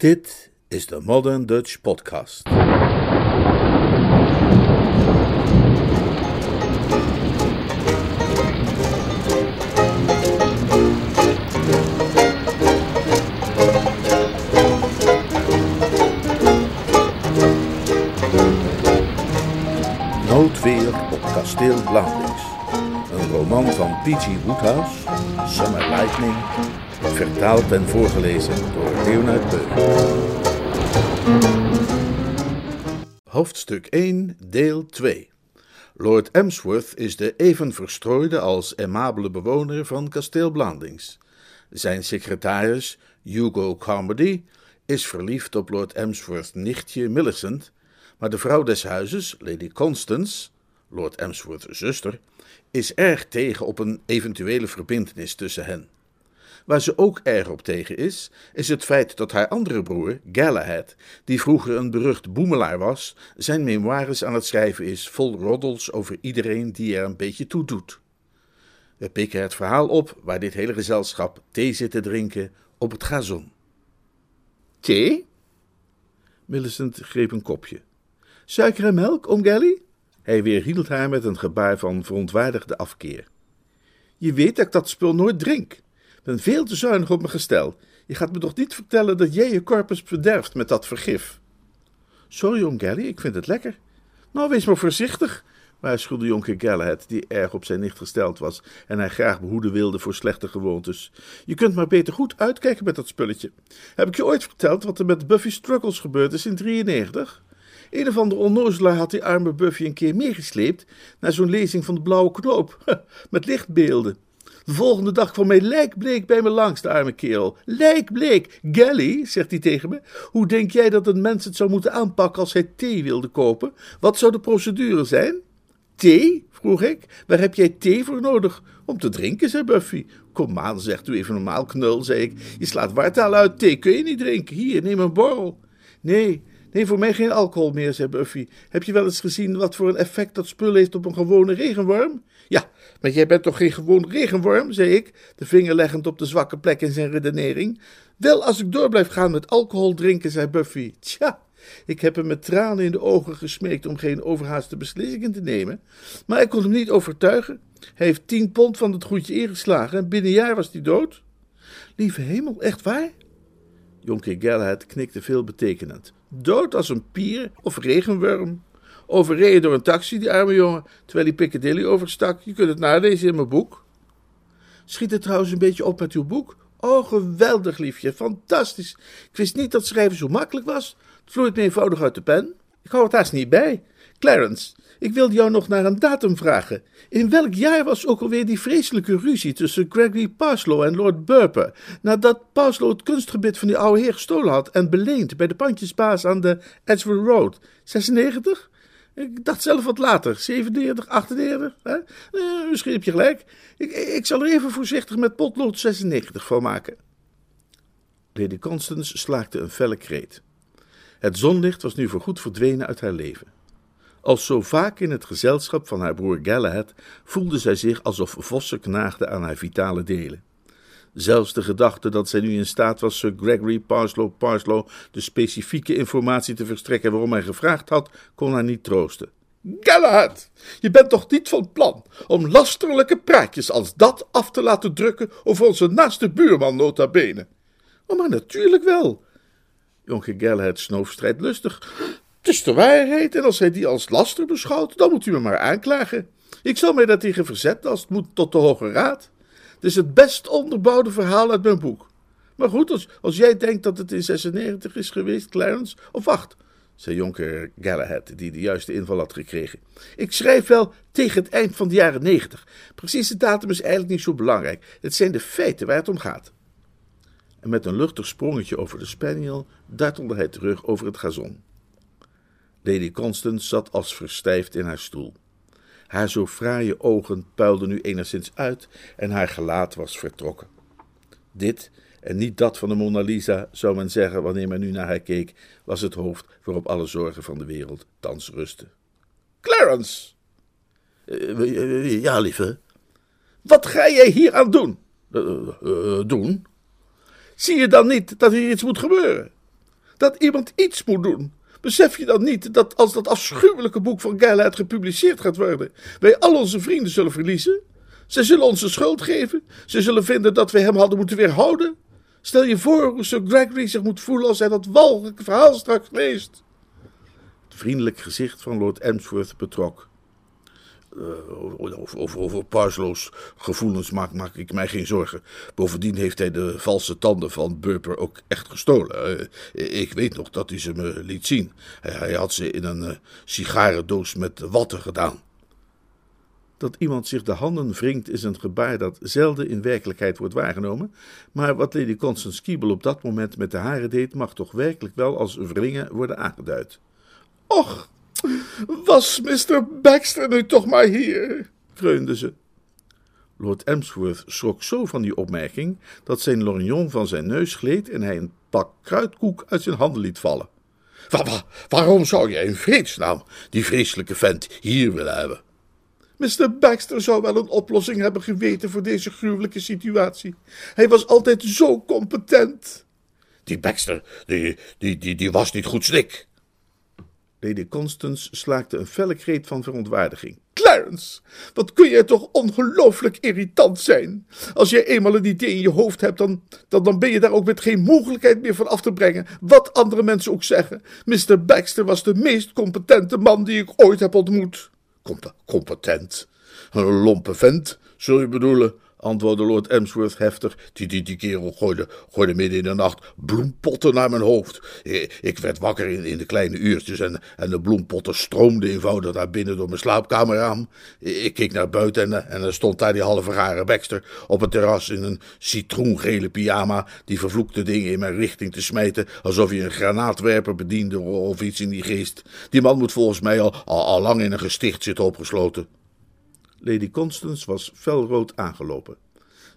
Dit is de Modern Dutch Podcast. Noodweer op kasteel Blandings. Een roman van P.G. Woodhouse, Summer Lightning, vertaald en voorgelezen door Leonard Beuk. Hoofdstuk 1, deel 2. Lord Emsworth is de even verstrooide als aimabele bewoner van kasteel Blandings. Zijn secretaris, Hugo Carmody, is verliefd op Lord Emsworth's nichtje Millicent, maar de vrouw des huizes, Lady Constance, Lord Emsworth's zuster, is erg tegen op een eventuele verbintenis tussen hen. Waar ze ook erg op tegen is, is het feit dat haar andere broer, Galahad, die vroeger een berucht boemelaar was, zijn memoires aan het schrijven is vol roddels over iedereen die er een beetje toe doet. We pikken het verhaal op waar dit hele gezelschap thee zit te drinken op het gazon. Thee? Millicent greep een kopje. Suiker en melk, om Gally? Hij weerhield haar met een gebaar van verontwaardigde afkeer. Je weet dat ik dat spul nooit drink. Ben veel te zuinig op mijn gestel. Je gaat me toch niet vertellen dat jij je corpus verderft met dat vergif? Sorry, oom Gally, ik vind het lekker. Nou, wees maar voorzichtig, waarschuwde jonker Galahad, die erg op zijn nicht gesteld was en hij graag behoeden wilde voor slechte gewoontes. Je kunt maar beter goed uitkijken met dat spulletje. Heb ik je ooit verteld wat er met Buffy Struggles gebeurd is in 93? Een of andere onnozelaar had die arme Buffy een keer meegesleept naar zo'n lezing van de Blauwe Knoop, met lichtbeelden. De volgende dag kwam hij lijkbleek bij me langs, de arme kerel. Lijkbleek. Gally, zegt hij tegen me, hoe denk jij dat een mens het zou moeten aanpakken als hij thee wilde kopen? Wat zou de procedure zijn? Thee? vroeg ik. Waar heb jij thee voor nodig? Om te drinken, zei Buffy. Kom aan, zegt u even normaal, knul, zei ik. Je slaat wartaal uit, thee kun je niet drinken. Hier, neem een borrel. Nee, nee, voor mij geen alcohol meer, zei Buffy. Heb je wel eens gezien wat voor een effect dat spul heeft op een gewone regenworm? Ja, maar jij bent toch geen gewoon regenworm, zei ik, de vinger leggend op de zwakke plek in zijn redenering. Wel, als ik door blijf gaan met alcohol drinken, zei Buffy. Tja, ik heb hem met tranen in de ogen gesmeekt om geen overhaaste beslissingen te nemen, maar ik kon hem niet overtuigen. Hij heeft tien pond van het goedje ingeslagen en binnen een jaar was hij dood. Lieve hemel, echt waar? Jonker Galahad knikte veelbetekenend. Dood als een pier of regenworm. Overreden door een taxi, die arme jongen, terwijl hij Piccadilly overstak. Je kunt het nalezen in mijn boek. Schiet het trouwens een beetje op met uw boek? Oh, geweldig, liefje, fantastisch. Ik wist niet dat schrijven zo makkelijk was. Het vloeit me eenvoudig uit de pen. Ik hou het haast niet bij. Clarence, ik wilde jou nog naar een datum vragen. In welk jaar was ook alweer die vreselijke ruzie tussen Gregory Parslow en Lord Burper, nadat Parslow het kunstgebit van die oude heer gestolen had en beleend bij de pandjesbaas aan de Edgewood Road? 96? Ik dacht zelf wat later, 97, 98. Hè? Eh, misschien heb je gelijk. Ik, ik zal er even voorzichtig met potlood 96 van maken. Lady Constance slaakte een felle kreet. Het zonlicht was nu voorgoed verdwenen uit haar leven. Als zo vaak in het gezelschap van haar broer Galahad voelde zij zich alsof vossen knaagden aan haar vitale delen. Zelfs de gedachte dat zij nu in staat was Sir Gregory Parslow Parslow de specifieke informatie te verstrekken waarom hij gevraagd had, kon haar niet troosten. Galahad, je bent toch niet van plan om lasterlijke praatjes als dat af te laten drukken over onze naaste buurman nota bene? Oh, maar natuurlijk wel. Jonker Galahad snoof strijdlustig. Het is de waarheid, en als hij die als laster beschouwt, dan moet u me maar aanklagen. Ik zal mij daartegen verzetten als het moet tot de Hoge Raad. Het is het best onderbouwde verhaal uit mijn boek. Maar goed, als, als jij denkt dat het in 96 is geweest, Clarence, of wacht, zei jonker Galahad, die de juiste inval had gekregen. Ik schrijf wel tegen het eind van de jaren 90. Precieze datum is eigenlijk niet zo belangrijk. Het zijn de feiten waar het om gaat. En met een luchtig sprongetje over de spaniel dartelde hij terug over het gazon. Lady Constance zat als verstijfd in haar stoel. Haar zo fraaie ogen puilden nu enigszins uit en haar gelaat was vertrokken. Dit en niet dat van de Mona Lisa, zou men zeggen wanneer men nu naar haar keek, was het hoofd waarop alle zorgen van de wereld thans rusten. Clarence! Uh, ja, lieve. Wat ga jij hier aan doen? Uh, doen? Zie je dan niet dat hier iets moet gebeuren? dat iemand iets moet doen. Besef je dan niet dat als dat afschuwelijke boek van Galahad gepubliceerd gaat worden, wij al onze vrienden zullen verliezen? Ze zullen ons de schuld geven. Ze zullen vinden dat we hem hadden moeten weerhouden. Stel je voor hoe Sir Gregory zich moet voelen als hij dat walgelijke verhaal straks leest. Het vriendelijk gezicht van Lord Emsworth betrok. Uh, over, over, Parslows gevoelens maak, maak, ik mij geen zorgen. Bovendien heeft hij de valse tanden van Burper ook echt gestolen. Uh, ik weet nog dat hij ze me liet zien. Hij, had ze in een uh, sigarendoos met watten gedaan. Dat iemand zich de handen wringt is een gebaar dat zelden in werkelijkheid wordt waargenomen, maar wat Lady Constance Keeble op dat moment met de haren deed, mag toch werkelijk wel als wringen worden aangeduid. Och, was Mr. Baxter nu toch maar hier, kreunde ze. Lord Emsworth schrok zo van die opmerking dat zijn lorgnon van zijn neus gleed en hij een pak kruidkoek uit zijn handen liet vallen. Waar, waarom zou jij in vredesnaam die vreselijke vent hier willen hebben? Mr. Baxter zou wel een oplossing hebben geweten voor deze gruwelijke situatie. Hij was altijd zo competent. Die Baxter, die, die, die, die was niet goed slik. Lady Constance slaakte een felle kreet van verontwaardiging. Clarence, wat kun je toch ongelooflijk irritant zijn. Als je eenmaal een idee in je hoofd hebt, dan, dan, dan ben je daar ook met geen mogelijkheid meer van af te brengen. Wat andere mensen ook zeggen. Mr. Baxter was de meest competente man die ik ooit heb ontmoet. Comp competent. Een lompe vent, zul je bedoelen? Antwoordde Lord Emsworth heftig. Die, die, die kerel gooide, gooide midden in de nacht bloempotten naar mijn hoofd. Ik, werd wakker in, de kleine uurtjes en, en de bloempotten stroomden eenvoudig naar binnen door mijn slaapkamerraam. Ik keek naar buiten en, en er stond daar die halve rare Baxter op het terras in een citroengele pyjama die vervloekte dingen in mijn richting te smijten alsof hij een granaatwerper bediende of iets in die geest. Die man moet volgens mij al, al, al lang in een gesticht zitten opgesloten. Lady Constance was felrood aangelopen.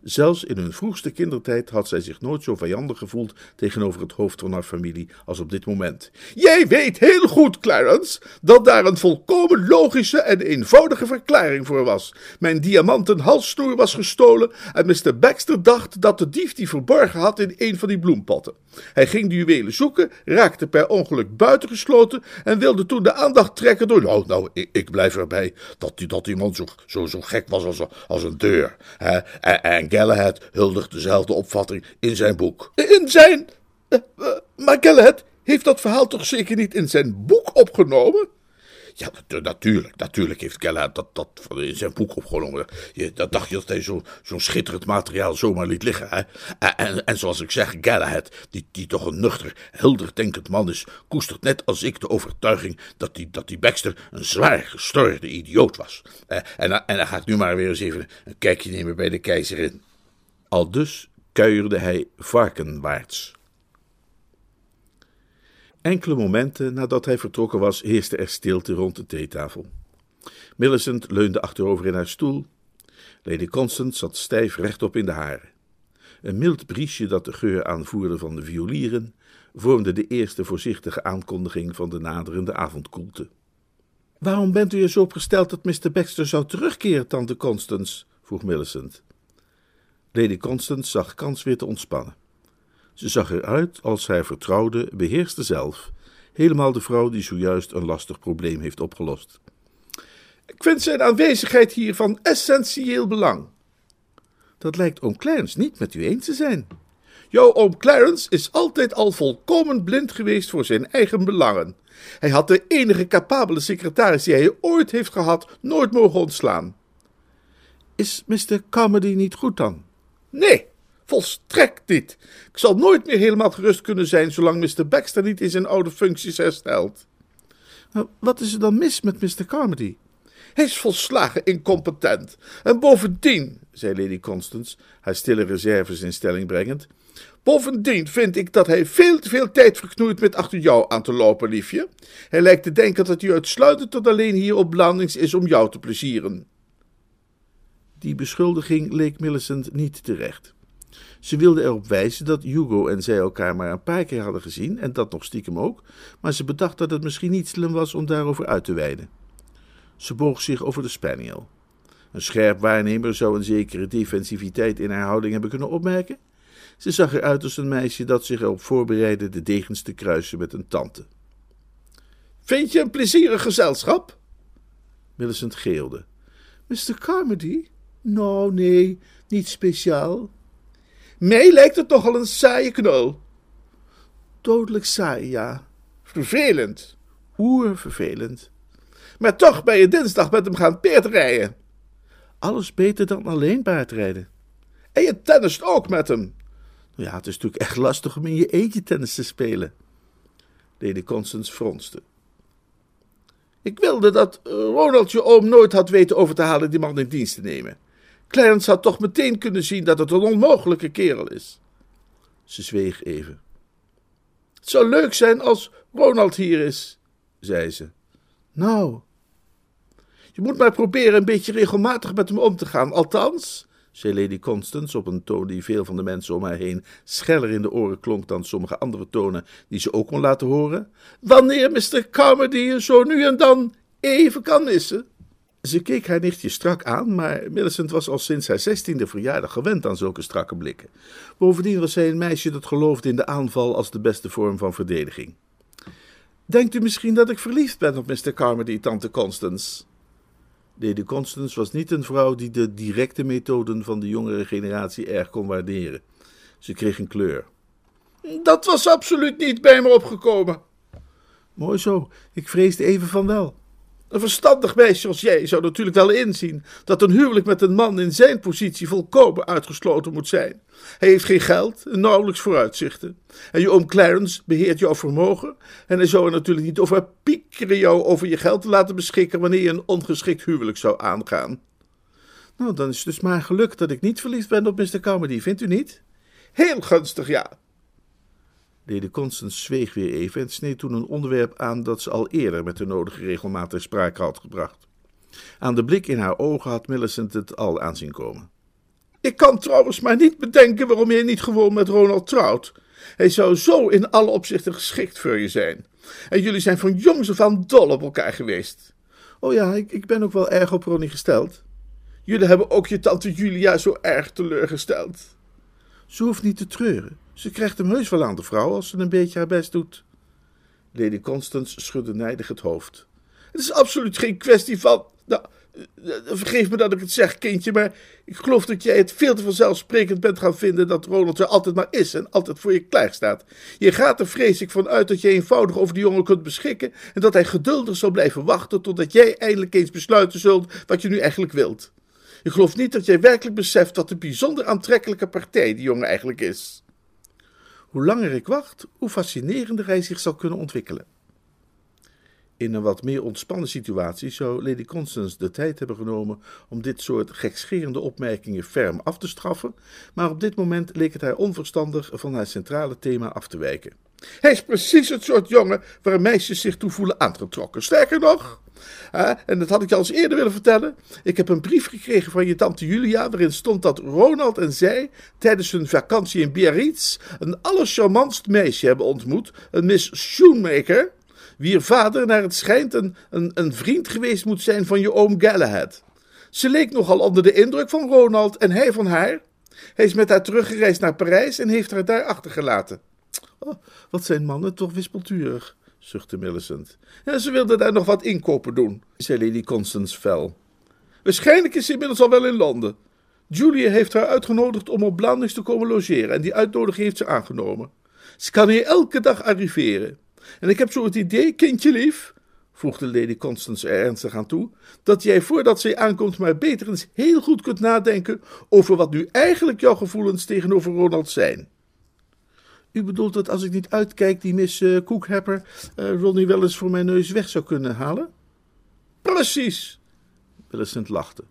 Zelfs in hun vroegste kindertijd had zij zich nooit zo vijandig gevoeld tegenover het hoofd van haar familie als op dit moment. Jij weet heel goed, Clarence, dat daar een volkomen logische en eenvoudige verklaring voor was. Mijn diamanten halssnoer was gestolen en Mr. Baxter dacht dat de dief die verborgen had in een van die bloempotten. Hij ging de juwelen zoeken, raakte per ongeluk buitengesloten en wilde toen de aandacht trekken door... Nou, nou, ik, ik blijf erbij dat die, dat die man zo, zo, zo gek was als, als een deur. Hè? En, en Galahad huldigt dezelfde opvatting in zijn boek. In zijn... Uh, uh, maar heeft dat verhaal toch zeker niet in zijn boek opgenomen? Ja, natuurlijk, natuurlijk heeft Galahad dat, dat in zijn boek opgenomen. Dat dacht je dat hij zo'n zo schitterend materiaal zomaar liet liggen. Hè? En, en, zoals ik zeg, Galahad, die, die toch een nuchter, helder denkend man is, koestert net als ik de overtuiging dat die, dat die Baxter een zwaar gestoorde idioot was. En, en, en dan ga ik nu maar weer eens even een kijkje nemen bij de keizerin. Al dus kuierde hij varkenwaarts. Enkele momenten nadat hij vertrokken was, heerste er stilte rond de theetafel. Millicent leunde achterover in haar stoel. Lady Constance zat stijf rechtop in de haren. Een mild briesje dat de geur aanvoerde van de violieren vormde de eerste voorzichtige aankondiging van de naderende avondkoelte. Waarom bent u er zo op gesteld dat Mr. Baxter zou terugkeren, tante Constance? vroeg Millicent. Lady Constance zag kans weer te ontspannen. Ze zag eruit als zij vertrouwde, beheerste zelf, helemaal de vrouw die zojuist een lastig probleem heeft opgelost. Ik vind zijn aanwezigheid hier van essentieel belang. Dat lijkt oom Clarence niet met u eens te zijn. Jouw oom Clarence is altijd al volkomen blind geweest voor zijn eigen belangen. Hij had de enige capabele secretaris die hij ooit heeft gehad nooit mogen ontslaan. Is Mr. Carmody niet goed dan? Nee, volstrekt niet. Ik zal nooit meer helemaal gerust kunnen zijn zolang Mr. Baxter niet in zijn oude functies herstelt. Nou, wat is er dan mis met Mr. Carmody? Hij is volslagen incompetent. En bovendien, zei Lady Constance, haar stille reserves in stelling brengend, bovendien vind ik dat hij veel te veel tijd verknoeit met achter jou aan te lopen, liefje. Hij lijkt te denken dat hij uitsluitend tot alleen hier op Blandings is om jou te plezieren. Die beschuldiging leek Millicent niet terecht. Ze wilde erop wijzen dat Hugo en zij elkaar maar een paar keer hadden gezien, en dat nog stiekem ook, maar ze bedacht dat het misschien niet slim was om daarover uit te wijden. Ze boog zich over de spaniel. Een scherp waarnemer zou een zekere defensiviteit in haar houding hebben kunnen opmerken. Ze zag eruit als een meisje dat zich erop voorbereidde de degens te kruisen met een tante. Vind je een plezierig gezelschap? Millicent geelde. Mr. Carmody? Nou, nee, niet speciaal. Mij lijkt het toch al een saaie knul. Dodelijk saai, ja. Vervelend. Oervervelend. Maar toch ben je dinsdag met hem gaan paardrijden. Alles beter dan alleen paardrijden. En je tennist ook met hem. Nou ja, het is natuurlijk echt lastig om in je eentje tennis te spelen. Lady Constance fronste. Ik wilde dat Ronald je oom nooit had weten over te halen die man in dienst te nemen. Clarence had toch meteen kunnen zien dat het een onmogelijke kerel is. Ze zweeg even. Het zou leuk zijn als Ronald hier is, zei ze. Nou, je moet maar proberen een beetje regelmatig met hem om te gaan. Althans, zei Lady Constance op een toon die veel van de mensen om haar heen scheller in de oren klonk dan sommige andere tonen die ze ook kon laten horen. Wanneer Mr. Carmody je zo nu en dan even kan missen. Ze keek haar nichtje strak aan, maar Millicent was al sinds haar zestiende verjaardag gewend aan zulke strakke blikken. Bovendien was zij een meisje dat geloofde in de aanval als de beste vorm van verdediging. Denkt u misschien dat ik verliefd ben op Mr. Carmody, tante Constance? Lady Constance was niet een vrouw die de directe methoden van de jongere generatie erg kon waarderen. Ze kreeg een kleur. Dat was absoluut niet bij me opgekomen. Mooi zo, ik vreesde even van wel. Een verstandig meisje als jij zou natuurlijk wel inzien dat een huwelijk met een man in zijn positie volkomen uitgesloten moet zijn. Hij heeft geen geld en nauwelijks vooruitzichten. En je oom Clarence beheert jouw vermogen en hij zou er natuurlijk niet over piekeren jou over je geld te laten beschikken wanneer je een ongeschikt huwelijk zou aangaan. Nou, dan is het dus maar geluk dat ik niet verliefd ben op Mr. Carmody, vindt u niet? Heel gunstig, ja. Lady Constance zweeg weer even en sneed toen een onderwerp aan dat ze al eerder met de nodige regelmaat sprake had gebracht. Aan de blik in haar ogen had Millicent het al aanzien komen. Ik kan trouwens maar niet bedenken waarom je niet gewoon met Ronald trouwt. Hij zou zo in alle opzichten geschikt voor je zijn. En jullie zijn van jongs af aan dol op elkaar geweest. Oh ja, ik, ik ben ook wel erg op Ronnie gesteld. Jullie hebben ook je tante Julia zo erg teleurgesteld. Ze hoeft niet te treuren. Ze krijgt hem heus wel aan de vrouw als ze een beetje haar best doet. Lady Constance schudde nijdig het hoofd. Het is absoluut geen kwestie van. Nou, vergeef me dat ik het zeg, kindje, maar ik geloof dat jij het veel te vanzelfsprekend bent gaan vinden dat Ronald er altijd maar is en altijd voor je klaar staat. Je gaat er vrees ik van uit dat je eenvoudig over die jongen kunt beschikken en dat hij geduldig zal blijven wachten totdat jij eindelijk eens besluiten zult wat je nu eigenlijk wilt. Ik geloof niet dat jij werkelijk beseft wat een bijzonder aantrekkelijke partij die jongen eigenlijk is. Hoe langer ik wacht, hoe fascinerender hij zich zal kunnen ontwikkelen. In een wat meer ontspannen situatie zou Lady Constance de tijd hebben genomen om dit soort gekscherende opmerkingen ferm af te straffen, maar op dit moment leek het haar onverstandig van haar centrale thema af te wijken. Hij is precies het soort jongen waar meisjes zich toe voelen aangetrokken. Sterker nog, en dat had ik je al eens eerder willen vertellen. Ik heb een brief gekregen van je tante Julia, waarin stond dat Ronald en zij tijdens hun vakantie in Biarritz een allercharmantst meisje hebben ontmoet, een Miss Shoemaker, wier vader naar het schijnt een, een, vriend geweest moet zijn van je oom Galahad. Ze leek nogal onder de indruk van Ronald en hij van haar. Hij is met haar teruggereisd naar Parijs en heeft haar daar achtergelaten. Oh, wat zijn mannen toch wispelturig, zuchtte Millicent. Ja, ze wilde daar nog wat inkopen doen, zei Lady Constance fel. Waarschijnlijk is ze inmiddels al wel in Londen. Julia heeft haar uitgenodigd om op Blandings te komen logeren en die uitnodiging heeft ze aangenomen. Ze kan hier elke dag arriveren. En ik heb zo het idee, kindje lief, voegde Lady Constance er ernstig aan toe, dat jij voordat zij aankomt maar beter eens heel goed kunt nadenken over wat nu eigenlijk jouw gevoelens tegenover Ronald zijn. U bedoelt dat als ik niet uitkijk, die Miss uh, Cook-Hepper uh, Ronnie wel eens voor mijn neus weg zou kunnen halen? Precies. Millicent lachte.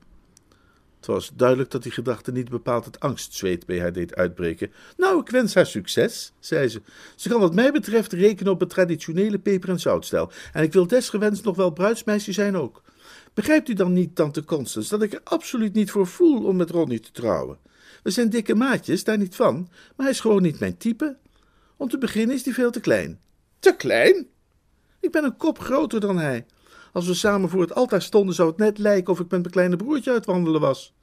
Het was duidelijk dat die gedachte niet bepaald het angstzweet bij haar deed uitbreken. Nou, ik wens haar succes, zei ze. Ze kan wat mij betreft rekenen op het traditionele peper- en zoutstijl. En ik wil desgewenst nog wel bruidsmeisje zijn ook. Begrijpt u dan niet, tante Constance, dat ik er absoluut niet voor voel om met Ronnie te trouwen? We zijn dikke maatjes, daar niet van, maar hij is gewoon niet mijn type. Om te beginnen is hij veel te klein. Te klein? Ik ben een kop groter dan hij. Als we samen voor het altaar stonden, zou het net lijken of ik met mijn kleine broertje uitwandelen was.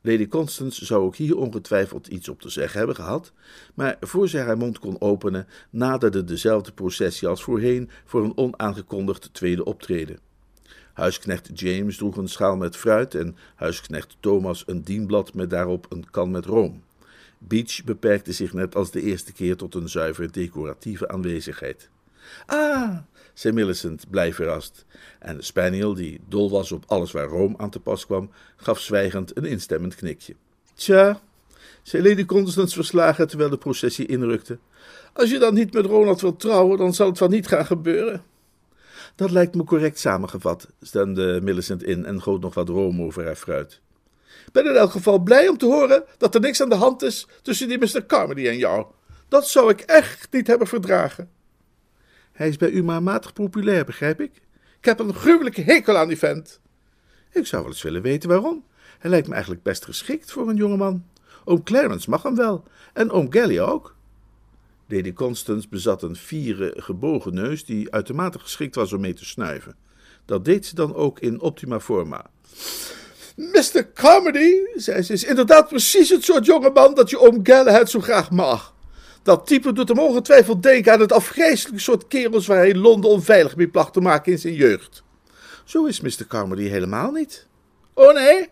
Lady Constance zou ook hier ongetwijfeld iets op te zeggen hebben gehad, maar voor zij haar mond kon openen, naderde dezelfde processie als voorheen voor een onaangekondigd tweede optreden. Huisknecht James droeg een schaal met fruit en huisknecht Thomas een dienblad met daarop een kan met room. Beach beperkte zich net als de eerste keer tot een zuiver decoratieve aanwezigheid. Ah, zei Millicent, blij verrast. En de spaniel, die dol was op alles waar room aan te pas kwam, gaf zwijgend een instemmend knikje. Tja, zei Lady Constance verslagen terwijl de processie inrukte. Als je dan niet met Ronald wilt trouwen, dan zal het wel niet gaan gebeuren. Dat lijkt me correct samengevat, stemde Millicent in en goot nog wat room over haar fruit. Ben in elk geval blij om te horen dat er niks aan de hand is tussen die Mr. Carmody en jou. Dat zou ik echt niet hebben verdragen. Hij is bij u maar matig populair, begrijp ik? Ik heb een gruwelijke hekel aan die vent. Ik zou wel eens willen weten waarom. Hij lijkt me eigenlijk best geschikt voor een jongeman. Oom Clarence mag hem wel, en oom Gally ook. Lady Constance bezat een fiere, gebogen neus die uitermate geschikt was om mee te snuiven. Dat deed ze dan ook in optima forma. Mr. Carmody, zei ze, is inderdaad precies het soort jongeman dat je oom Galahad zo graag mag. Dat type doet hem ongetwijfeld denken aan het afgrijzelijke soort kerels waar hij Londen onveilig mee placht te maken in zijn jeugd. Zo is Mr. Carmody helemaal niet. Oh nee?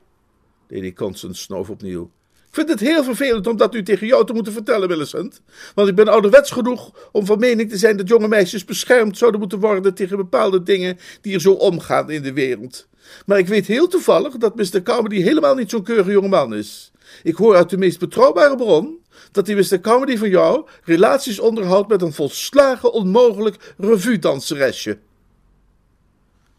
Lady Constance snoof opnieuw. Ik vind het heel vervelend om dat nu tegen jou te moeten vertellen, Millicent. Want ik ben ouderwets genoeg om van mening te zijn dat jonge meisjes beschermd zouden moeten worden tegen bepaalde dingen die er zo omgaan in de wereld. Maar ik weet heel toevallig dat Mr. Carmody helemaal niet zo'n keurige jongeman is. Ik hoor uit de meest betrouwbare bron dat die Mr. Carmody van jou relaties onderhoudt met een volslagen onmogelijk revue-danseresje.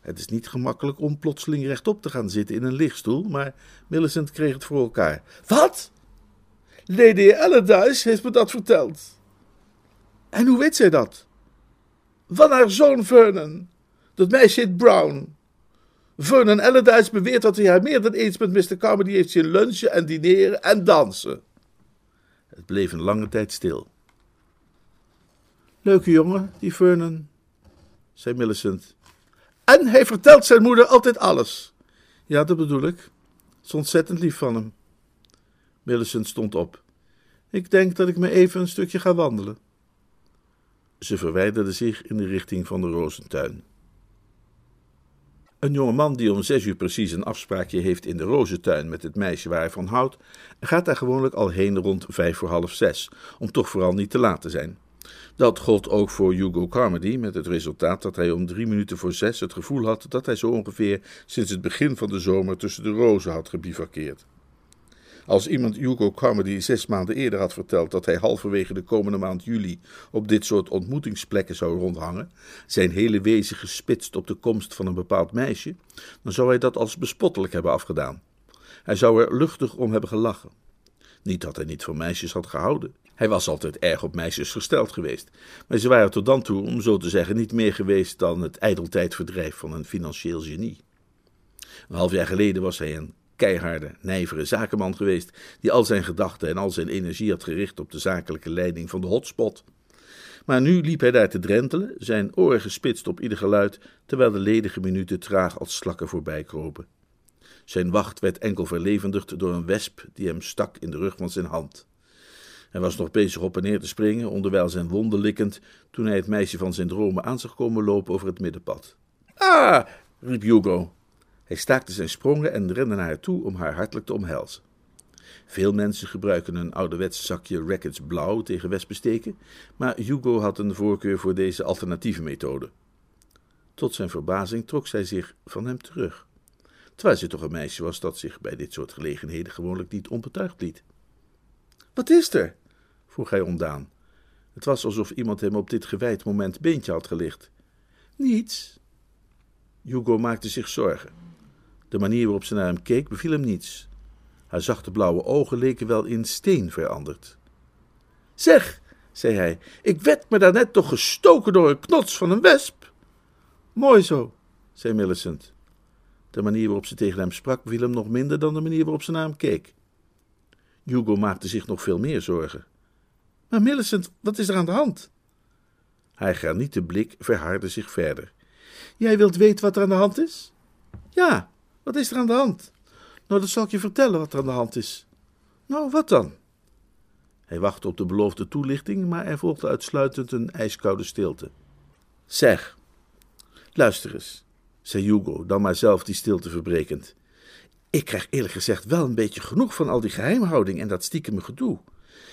Het is niet gemakkelijk om plotseling rechtop te gaan zitten in een lichtstoel, maar Millicent kreeg het voor elkaar. Wat? Lady Allardyce heeft me dat verteld. En hoe weet zij dat? Van haar zoon Vernon. Dat meisje heet Brown. Vernon Allardyce beweert dat hij haar meer dan eens met Mr. Carmody heeft zien lunchen en dineren en dansen. Het bleef een lange tijd stil. Leuke jongen, die Vernon, zei Millicent. En hij vertelt zijn moeder altijd alles. Ja, dat bedoel ik. Het is ontzettend lief van hem. Millicent stond op. Ik denk dat ik me even een stukje ga wandelen. Ze verwijderde zich in de richting van de rozentuin. Een jonge man die om zes uur precies een afspraakje heeft in de rozentuin met het meisje waar hij van houdt, gaat daar gewoonlijk al heen rond vijf voor half zes, om toch vooral niet te laat te zijn. Dat gold ook voor Hugo Carmody, met het resultaat dat hij om drie minuten voor zes het gevoel had dat hij zo ongeveer sinds het begin van de zomer tussen de rozen had gebivakkeerd. Als iemand Hugo Carmody zes maanden eerder had verteld dat hij halverwege de komende maand juli op dit soort ontmoetingsplekken zou rondhangen, zijn hele wezen gespitst op de komst van een bepaald meisje, dan zou hij dat als bespottelijk hebben afgedaan. Hij zou er luchtig om hebben gelachen. Niet dat hij niet van meisjes had gehouden. Hij was altijd erg op meisjes gesteld geweest, maar ze waren tot dan toe, om zo te zeggen, niet meer geweest dan het ijdeltijdverdrijf van een financieel genie. Een half jaar geleden was hij een keiharde, nijvere zakenman geweest, die al zijn gedachten en al zijn energie had gericht op de zakelijke leiding van de hotspot. Maar nu liep hij daar te drentelen, zijn oren gespitst op ieder geluid, terwijl de ledige minuten traag als slakken voorbij kropen. Zijn wacht werd enkel verlevendigd door een wesp die hem stak in de rug van zijn hand. Hij was nog bezig op en neer te springen, onderwijl zijn wonden likkend, toen hij het meisje van zijn dromen aan zag komen lopen over het middenpad. Ah, riep Hugo. Hij staakte zijn sprongen en rende naar haar toe om haar hartelijk te omhelzen. Veel mensen gebruiken een ouderwets zakje Rackets blauw tegen wespensteken, maar Hugo had een voorkeur voor deze alternatieve methode. Tot zijn verbazing trok zij zich van hem terug, terwijl ze toch een meisje was dat zich bij dit soort gelegenheden gewoonlijk niet onbetuigd liet. Wat is er? vroeg hij ontdaan. Het was alsof iemand hem op dit gewijd moment beentje had gelicht. Niets. Hugo maakte zich zorgen. De manier waarop ze naar hem keek beviel hem niets. Haar zachte blauwe ogen leken wel in steen veranderd. Zeg, zei hij, ik werd me daarnet toch gestoken door een knots van een wesp. Mooi zo, zei Millicent. De manier waarop ze tegen hem sprak beviel hem nog minder dan de manier waarop ze naar hem keek. Hugo maakte zich nog veel meer zorgen. Maar Millicent, wat is er aan de hand? Haar granieten blik verhardde zich verder. Jij wilt weten wat er aan de hand is? Ja, wat is er aan de hand? Nou, dat zal ik je vertellen wat er aan de hand is. Nou, wat dan? Hij wachtte op de beloofde toelichting, maar er volgde uitsluitend een ijskoude stilte. Zeg, luister eens, zei Hugo, dan maar zelf die stilte verbrekend. Ik krijg eerlijk gezegd wel een beetje genoeg van al die geheimhouding en dat stiekeme gedoe.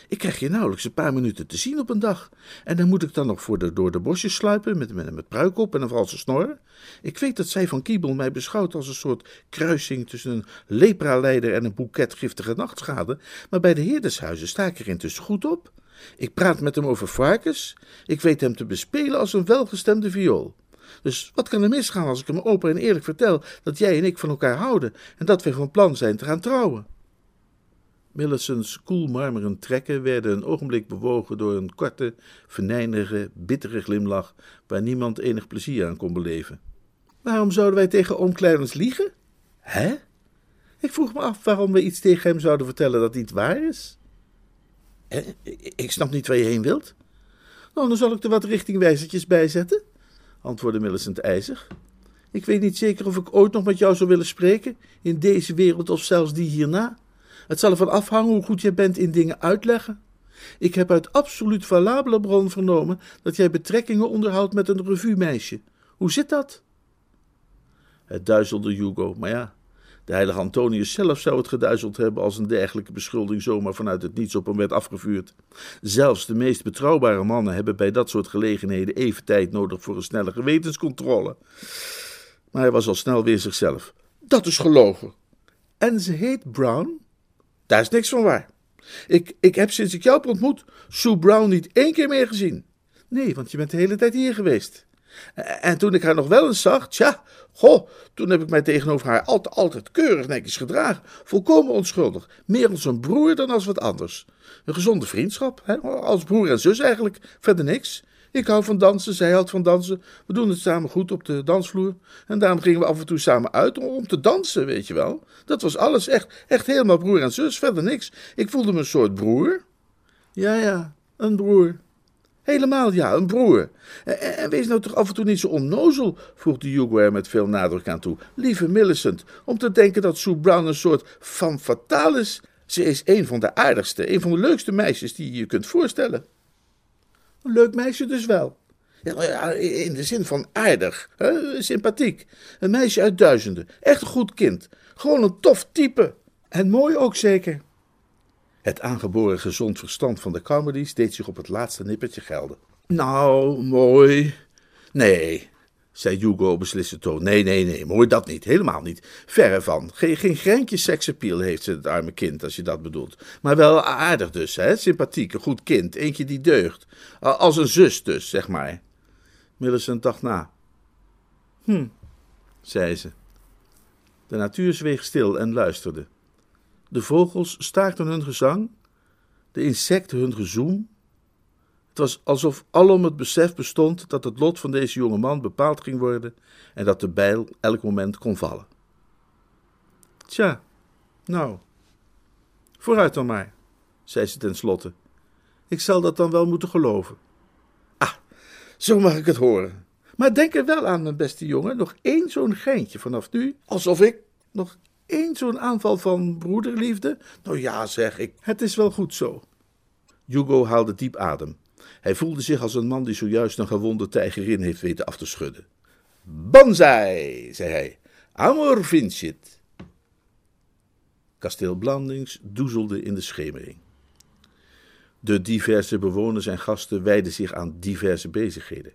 Ik krijg je nauwelijks een paar minuten te zien op een dag. En dan moet ik dan nog voor de, door de bosjes sluipen met, met, met pruik op en een valse snor. Ik weet dat zij van Kiebel mij beschouwt als een soort kruising tussen een lepraleider en een boeket giftige nachtschade. Maar bij de heerdershuizen sta ik er intussen goed op. Ik praat met hem over varkens. Ik weet hem te bespelen als een welgestemde viool. Dus wat kan er misgaan als ik hem open en eerlijk vertel dat jij en ik van elkaar houden en dat we van plan zijn te gaan trouwen? Millicent's koelmarmeren trekken werden een ogenblik bewogen door een korte, venijnige, bittere glimlach waar niemand enig plezier aan kon beleven. Waarom zouden wij tegen oom Clarence liegen? Hè? Ik vroeg me af waarom we iets tegen hem zouden vertellen dat niet waar is. Ik snap niet waar je heen wilt. Nou, dan zal ik er wat richtingwijzertjes bij zetten, antwoordde Millicent ijzig. Ik weet niet zeker of ik ooit nog met jou zou willen spreken, in deze wereld of zelfs die hierna. Het zal ervan afhangen hoe goed jij bent in dingen uitleggen. Ik heb uit absoluut valabele bron vernomen dat jij betrekkingen onderhoudt met een revue-meisje. Hoe zit dat? Het duizelde Hugo, maar ja, de heilige Antonius zelf zou het geduizeld hebben als een dergelijke beschuldiging zomaar vanuit het niets op hem werd afgevuurd. Zelfs de meest betrouwbare mannen hebben bij dat soort gelegenheden even tijd nodig voor een snelle gewetenscontrole. Maar hij was al snel weer zichzelf. Dat is gelogen. En ze heet Brown? Daar is niks van waar. Ik, ik heb sinds ik jou ontmoet Sue Brown niet één keer meer gezien. Nee, want je bent de hele tijd hier geweest. En toen ik haar nog wel eens zag, tja, goh, toen heb ik mij tegenover haar altijd, altijd keurig netjes gedragen. Volkomen onschuldig. Meer als een broer dan als wat anders. Een gezonde vriendschap, hè? als broer en zus eigenlijk, verder niks. Ik hou van dansen, zij houdt van dansen. We doen het samen goed op de dansvloer. En daarom gingen we af en toe samen uit om te dansen, weet je wel. Dat was alles, echt, echt helemaal broer en zus, verder niks. Ik voelde me een soort broer. Ja, ja, een broer. Helemaal ja, een broer. En, wees nou toch af en toe niet zo onnozel, voegde Hugo er met veel nadruk aan toe. Lieve Millicent, om te denken dat Sue Brown een soort van fataal is. Ze is een van de aardigste, een van de leukste meisjes die je je kunt voorstellen. Een leuk meisje dus wel. Ja, in de zin van aardig, hè? sympathiek. Een meisje uit duizenden. Echt een goed kind. Gewoon een tof type. En mooi ook zeker. Het aangeboren gezond verstand van de comedies deed zich op het laatste nippertje gelden. Nou, mooi. Nee, zei Hugo op besliste toon. Nee, nee, nee, mooi dat niet. Helemaal niet. Verre van. Geen, geen greintje seksappeal heeft ze, het arme kind, als je dat bedoelt. Maar wel aardig dus, hè? Sympathiek, een goed kind. Eentje die deugt. Als een zus dus, zeg maar. Millicent dacht na. Hm, zei ze. De natuur zweeg stil en luisterde. De vogels staakten hun gezang, de insecten hun gezoem, het was alsof alom het besef bestond dat het lot van deze jonge man bepaald ging worden en dat de bijl elk moment kon vallen. Tja, nou, vooruit dan maar, zei ze tenslotte. Ik zal dat dan wel moeten geloven. Ah, zo mag ik het horen. Maar denk er wel aan, mijn beste jongen, nog één zo'n geintje vanaf nu, alsof ik nog één zo'n aanval van broederliefde. Nou ja, zeg ik, het is wel goed zo. Hugo haalde diep adem. Hij voelde zich als een man die zojuist een gewonde tijgerin heeft weten af te schudden. Banzai, zei hij. Amor vincit. Kasteel Blandings doezelde in de schemering. De diverse bewoners en gasten wijden zich aan diverse bezigheden.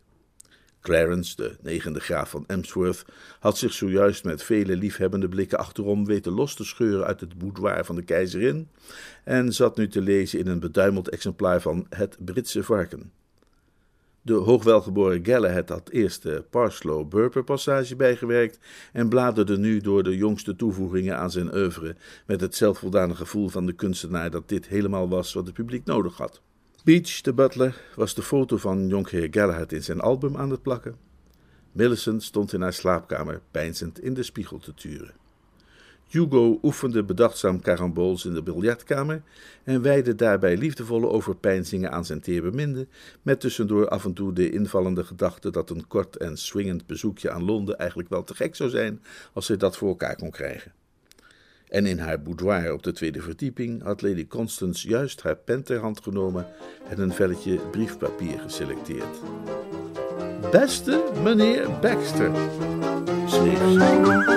Clarence, de negende graaf van Emsworth, had zich zojuist met vele liefhebbende blikken achterom weten los te scheuren uit het boudoir van de keizerin en zat nu te lezen in een beduimeld exemplaar van Het Britse Varken. De hoogwelgeboren Galahad had eerst de Parslow-Burper-passage bijgewerkt en bladerde nu door de jongste toevoegingen aan zijn oeuvre met het zelfvoldane gevoel van de kunstenaar dat dit helemaal was wat het publiek nodig had. Beach, de butler, was de foto van jonkheer Galahad in zijn album aan het plakken. Millicent stond in haar slaapkamer peinzend in de spiegel te turen. Hugo oefende bedachtzaam caramboles in de biljartkamer en wijde daarbij liefdevolle overpeinzingen aan zijn teerbeminde, met tussendoor af en toe de invallende gedachte dat een kort en swingend bezoekje aan Londen eigenlijk wel te gek zou zijn als hij dat voor elkaar kon krijgen. En in haar boudoir op de tweede verdieping had Lady Constance juist haar pen ter hand genomen en een velletje briefpapier geselecteerd. Beste meneer Baxter, schreef ze.